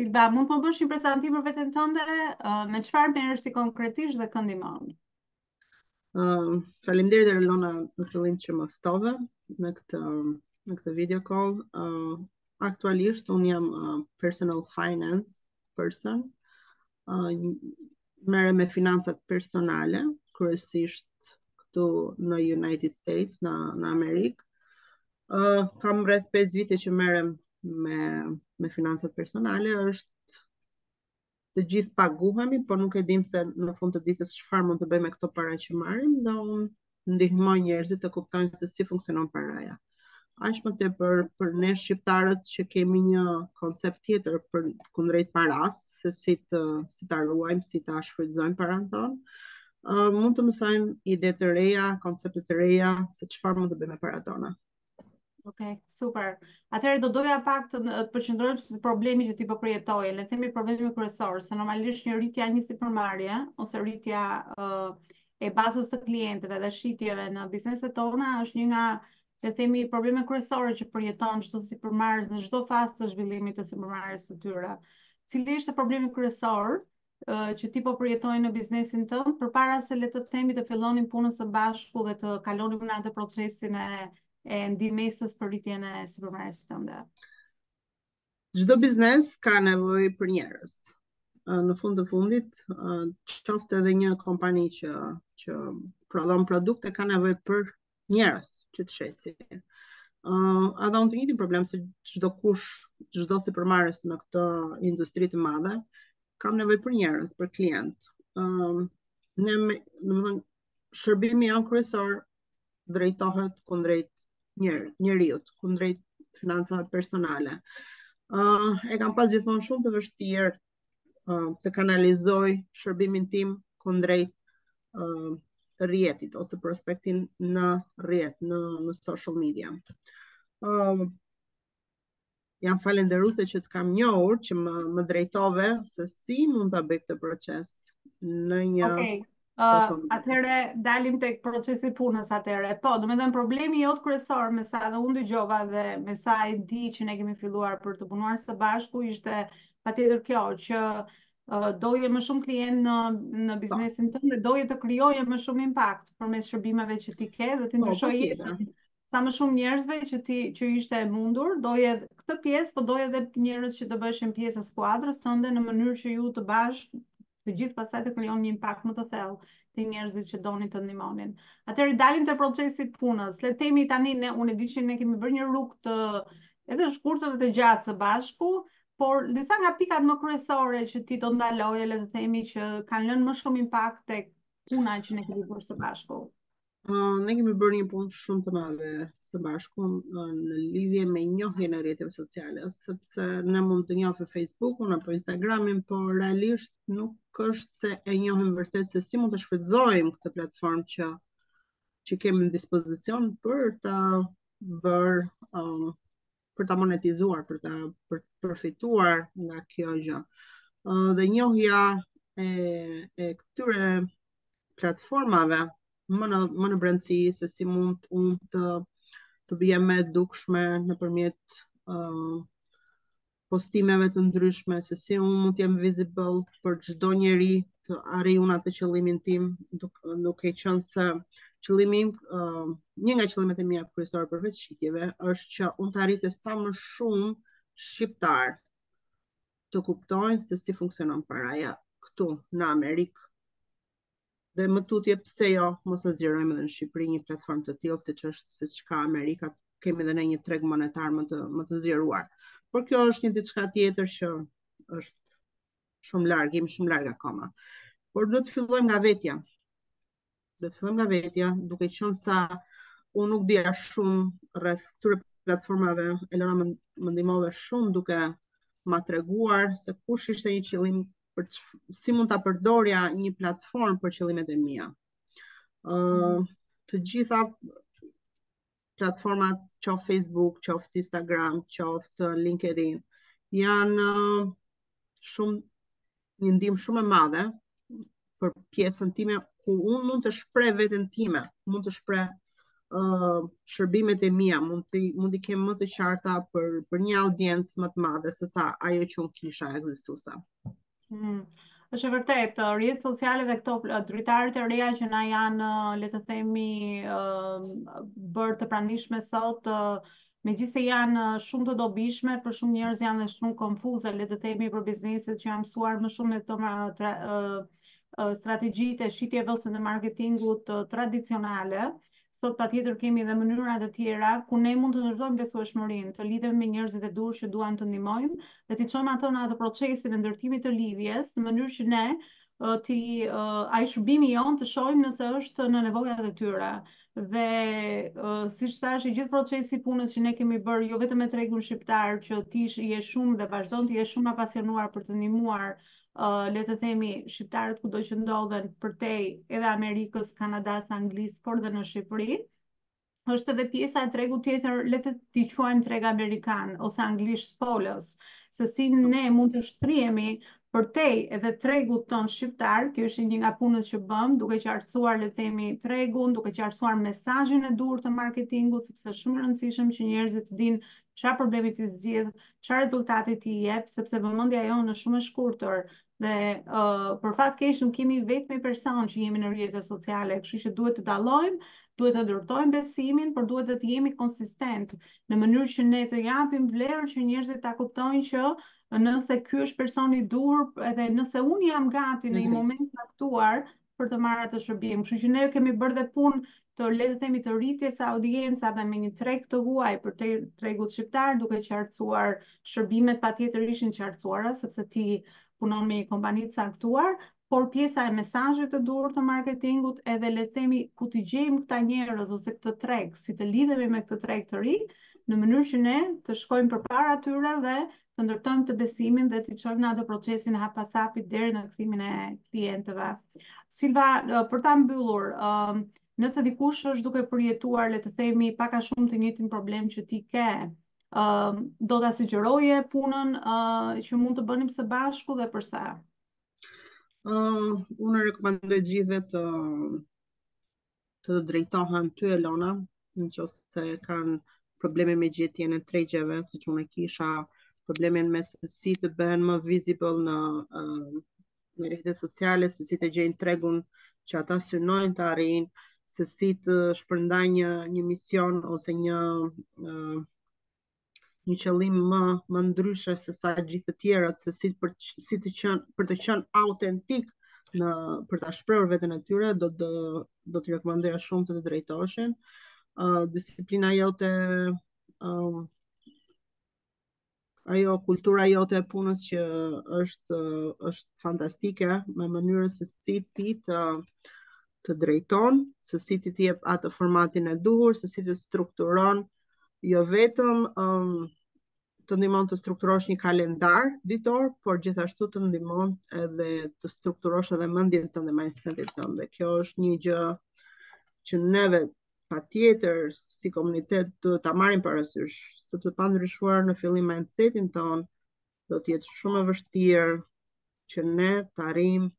Silva, mund të më bësh një prezantim për veten tënde, me çfarë merresh ti konkretisht dhe kë ndihmon? Ëm, uh, faleminderit Erlona në fillim që më ftove në këtë në këtë video call. Ëm, uh, aktualisht un jam uh, personal finance person. Ëm, uh, merrem me financat personale, kryesisht këtu në United States, në në Amerikë. Uh, kam rreth 5 vite që merrem me me financat personale është të gjithë paguhemi, por nuk e dim se në fund të ditës çfarë mund të bëjmë me këto para që marrim, dhe unë ndihmoj njerëzit të kuptojnë se si funksionon paraja. Aq më tepër për ne shqiptarët që kemi një koncept tjetër për kundrejt paras, se si të si ta ruajmë, si ta shfrytëzojmë paranë tonë, uh, mund të mësojmë ide të reja, koncepte të reja, se çfarë mund të bëjmë me paratë tona. Ok, super. Atëherë do doja pak të, të përqendrohem te problemi që ti po përjetoje, le të themi problemi kryesor, se normalisht një rritja e një sipërmarrje ose rritja uh, e bazës së klientëve dhe shitjeve në bizneset tona është një nga le të themi problemet kryesore që përjeton çdo sipërmarrës në çdo fazë të zhvillimit të sipërmarrjes së tyre. Cili është problemi kryesor që ti po përjetoje në biznesin tënd, përpara se le të themi të fillonim punën së bashku dhe të kalonim në atë procesin e e ndihmesës për rritjen e sipërmarrjes tënde? Çdo biznes ka nevojë për njerëz. Në fund të fundit, qoftë edhe një kompani që që prodhon produkte ka nevojë për njerëz që të shesin. Ë, uh, edhe unë të njëjtin problem si çdokush, çdo sipërmarrës në këtë industri të madhe, kam nevojë për njerëz, për klient. Ë, uh, ne, domethënë, shërbimi jonë kryesor drejtohet kundrejt njer, njeriut, kundrejt financave personale. Uh, e kam pas gjithmonë shumë të vështirë të kanalizoj shërbimin tim kundrejt rrjetit ose prospektin në rrjet, në, në social media. Um, jam falenderuse që të kam njohur, që më, më drejtove se si mund ta bëj këtë proces në një... Okay. Uh, atëre dalim tek procesi punës atëre. Po, domethënë problemi jot kryesor me sa edhe unë dëgjova dhe me sa e di që ne kemi filluar për të punuar së bashku ishte patjetër kjo që uh, doje më shumë klient në në po. biznesin tënd dhe doje të krijoje më shumë impakt përmes shërbimeve që ti ke dhe t'i po, ndryshoje jetën. Sa më shumë njerëzve që ti që ishte e mundur, doje këtë pjesë, po doje edhe njerëz që të bëheshin pjesë e skuadrës tënde në mënyrë që ju të bashkë të gjithë pastaj të krijon një impakt më të thellë te njerëzit që donin të ndihmonin. Atëherë dalim te procesi i punës. Le të themi tani ne unë e di që ne kemi bërë një rrugë të edhe të shkurtër dhe të gjatë së bashku, por disa nga pikat më kryesore që ti do ndaloje, le të themi që kanë lënë më shumë impakt tek puna që ne kemi bërë së bashku. Uh, ne kemi bërë një punë shumë të madhe së bashku në lidhje me njohjen e rrjeteve sociale, sepse ne mund të njohim Facebookun apo Instagramin, por realisht nuk është se e njohim vërtet se si mund ta shfrytëzojmë këtë platformë që që kemi në dispozicion për të bërë um, për ta monetizuar, për ta për të përfituar nga kjo gjë. Dhe njohja e e këtyre platformave më në më në brendësi se si mund unë të të bëhem më e dukshme nëpërmjet ë uh, postimeve të ndryshme se si unë mund të jem visible për çdo njeri të arrij unë atë qëllimin tim duke duke qenë se qëllimi im uh, një nga qëllimet e mia kryesore përveç shitjeve është që unë të arrij të sa më shumë shqiptarë të kuptojnë se si funksionon paraja këtu në Amerikë. Dhe më tutje pse jo mos ta zgjerojmë edhe në Shqipëri një platformë të tillë siç është siç ka Amerika, të kemi edhe ne një treg monetar më të më të zgjeruar. Por kjo është një diçka tjetër që është shumë larg, jemi shumë larg akoma. Por do të fillojmë nga vetja. Fillojmë nga vetja, duke qenë se unë nuk dija shumë rreth këtyre platformave, Elona më, më ndihmove shumë duke më treguar se kush ishte një qëllim për që, si mund ta përdorja një platformë për qëllimet e mia. Ëh, uh, të gjitha platformat qoftë Facebook, qoftë Instagram, qoftë uh, LinkedIn, janë uh, shumë një ndihmë shumë e madhe për pjesën time ku unë mund të shpreh veten time, mund të shpreh ë uh, shërbimet e mia, mund të mund t'i kem më të qarta për për një audiencë më të madhe se sa ajo që unë kisha ekzistuese. Mm. Është e vërtetë, rrjetet sociale dhe këto dritaret e reja që na janë, le të themi, bërë të pranishme sot, megjithëse janë shumë të dobishme, për shumë njerëz janë dhe shumë konfuze, le të themi, për bizneset që janë mësuar më shumë me këto strategjitë e shitjeve ose të marketingut tradicionale, Sot patjetër kemi dhe mënyra të tjera ku ne mund të ndërtojmë besueshmërinë, të lidhemi me njerëzit e duhur që duam të ndihmojmë dhe t'i çojmë ato në atë procesin e ndërtimit të lidhjes, në mënyrë që ne të ai shërbimi jonë të shohim nëse është në nevojat e tyre. Dhe siç thashë, i gjithë procesi i punës që ne kemi bërë jo vetëm me tregun shqiptar që ti je shumë dhe vazhdon të jesh shumë e apasionuar për të ndihmuar uh, le të themi, shqiptarët kudo që ndodhen përtej edhe Amerikës, Kanadas, Anglisë, por dhe në Shqipëri, është edhe pjesa e tregu tjetër, le të t'i quajmë treg amerikan, ose anglishtfolës, se si ne mund të shtrihemi përtej edhe tregut tonë shqiptar, kjo është një nga punët që bëmë, duke qartësuar le të themi tregun, duke qartësuar mesazhin e duhur të marketingut, sepse është shumë e rëndësishme që njerëzit të dinë çfarë problemi ti zgjidh, çfarë rezultati ti jep, sepse vëmendja jonë është shumë e shkurtër dhe uh, për fat keq nuk jemi i vetmi person që jemi në rrjete sociale, kështu që duhet të dallojmë, duhet të ndërtojmë besimin, por duhet të jemi konsistentë në mënyrë që ne të japim vlerë që njerëzit ta kuptojnë që nëse ky është personi i duhur, edhe nëse unë jam gati në një moment të caktuar, për të marrë atë shërbim. Kështu që ne kemi bërë dhe punë të le të themi të rritjes së audiencave dhe me një treg të huaj përtej tregut shqiptar, duke qartësuar shërbimet patjetër ishin të qartësuara sepse ti punon me një kompani të caktuar, por pjesa e mesazhit të duhur të marketingut edhe le të themi ku t'i gjejmë këta njerëz ose këtë treg, si të lidhemi me këtë treg të ri, në mënyrë që ne të shkojmë përpara tyre dhe të ndërtojmë të besimin dhe t'i çojmë në atë procesin hap pas hapi deri në kthimin e klientëve. Silva, për ta mbyllur, nëse dikush është duke përjetuar, le të themi, pak a shumë të njëjtin problem që ti ke, do ta sugjeroje punën që mund të bënim së bashku dhe përse? Unë u rekomandoj të gjithëve të të të t'u drejtohen ty Elona, në qoftë se kanë probleme me gjetjen e tregjeve, siç unë kisha problemin me se si të bëhen më visible në, uh, në rrjetet sociale, se si të gjejnë tregun që ata synojnë të arrijnë, se si të shpërndajnë një, një mision ose një uh, një qëllim më më ndryshe sesa gjithë të tjerat se si për si të qenë për të qenë autentik në për ta shprehur veten e tyre do të do të rekomandoja shumë të të drejtoheshin ë uh, disiplina jote ë uh, ajo kultura jote e punës që është uh, është fantastike me mënyrën se si ti të të drejton, se si ti të jep atë formatin e duhur, se si të strukturon jo vetëm um, të ndihmon të strukturosh një kalendar ditor, por gjithashtu të ndihmon edhe të strukturosh edhe mendjen tënde, mindsetin tënd. Dhe kjo është një gjë që neve patjetër si komunitet duhet ta marrim parasysh, sepse pa ndryshuar në fillim mindsetin tonë, do të jetë shumë e vështirë që ne të arrim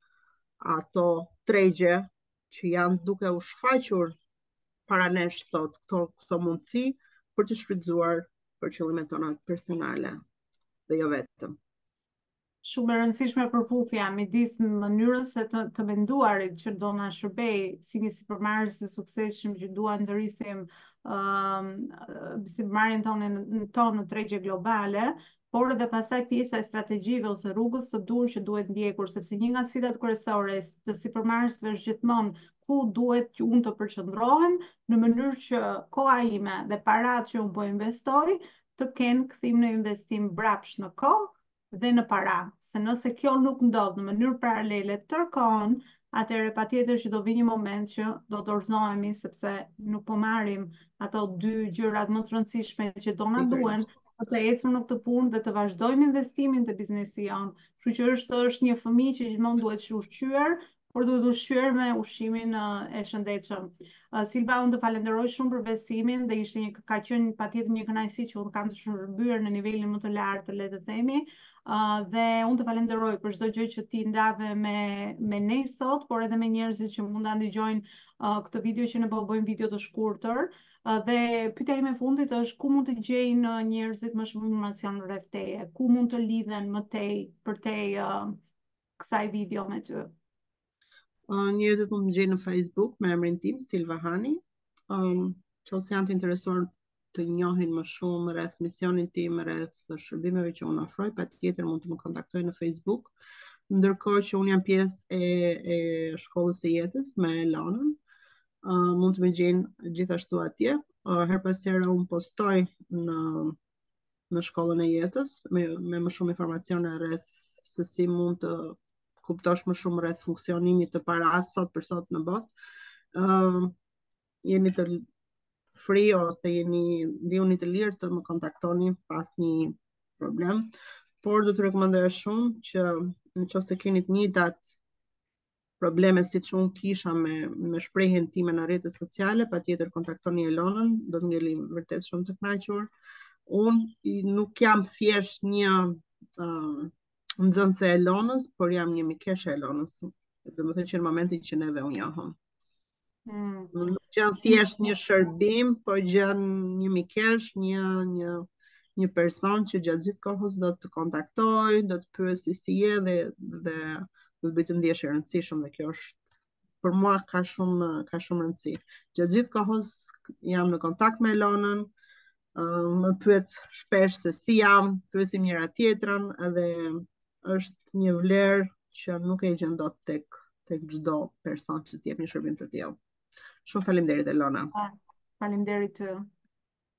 ato tregje që janë duke u shfaqur para nesh sot këto, këto mundësi për të shfrytëzuar për qëllimet tona personale dhe jo vetëm. Shumë e rëndësishme përputhja midis mënyrës së të, të menduarit që do na shërbejë, si një sipërmarrës të suksesshëm që duam ne të rrisim uh, sipërmarrjen tonë në, tonë në tregje globale, por edhe pastaj pjesa e strategjive ose rrugës së duhur që duhet ndjekur, sepse një nga sfidat kryesore të sipërmarrësve është gjithmonë ku duhet që unë të përqëndrohem, në mënyrë që koha ime dhe paratë që unë po investoj të kenë kthim në investim mbrapsht në kohë dhe në para. Se nëse kjo nuk ndodh në mënyrë paralele tërë kohën, atëherë patjetër që do vijë një moment që do dorëzohemi sepse nuk po marrim ato dy gjërat më të rëndësishme që do na duhen për të ecur në këtë punë dhe të vazhdojmë investimin te biznesi jonë. Kështu që është është një fëmijë që gjithmonë duhet ushqyer, por duhet ushqyer me ushqimin e shëndetshëm. Silva, unë të falenderoj shumë për besimin dhe ishte një ka qenë patjetër një kënaqësi që unë kam shërbyer në nivelin më të lartë, le të themi. Uh, dhe unë të falenderoj për çdo gjë që ti ndave me me ne sot, por edhe me njerëzit që mund ta ndigjojnë uh, këtë video që ne po bëjmë video të shkurtër. Dhe pyetja ime e fundit është ku mund të gjejnë njerëzit më shumë informacion rreth teje? Ku mund të lidhen më tej përtej kësaj video me ty? Njerëzit mund të më gjejnë në Facebook me emrin tim Silva Hani. Ëm, qoftë se janë të interesuar të njohin më shumë rreth misionit tim, rreth shërbimeve që unë ofroj, patjetër mund të më kontaktojnë në Facebook. Ndërkohë që unë jam pjesë e, e shkollës së jetës me Elonën, uh, mund të më gjejnë gjithashtu atje. Uh, herë pas here unë postoj në në shkollën e jetës me, me më shumë informacione rreth se si mund të kuptosh më shumë rreth funksionimit të parasë sot për sot në botë. Uh, jeni të free ose jeni ndihuni të lirë të më kontaktoni pa asnjë problem, por do t'ju rekomandoja shumë që në qoftë se keni të njëjtat probleme siç unë kisha me, me shprehjen time në rrjetet sociale, patjetër kontaktoni Elonën, do të ngelni vërtet shumë të kënaqur. Unë nuk jam thjesht një uh, nxënëse e Elonës, por jam një mikeshë e Elonës, domethënë që në momentin që neve u njohëm. Hmm. Nuk gjen thjesht një shërbim, po gjen një mikeshë, një një një person që gjatë gjithë kohës do të kontaktojë, do të pyesë si je dhe dhe do të bëjë të ndihesh i rëndësishëm dhe kjo është për mua ka shumë ka shumë rëndësi. Gjatë gjithë kohës jam në kontakt me Elonën, më pyet shpesh se si jam, pyesim njëra tjetrën dhe është një vlerë që nuk e gjen dot tek tek çdo person që të jep një shërbim të tillë. Shumë faleminderit Elona. Faleminderit.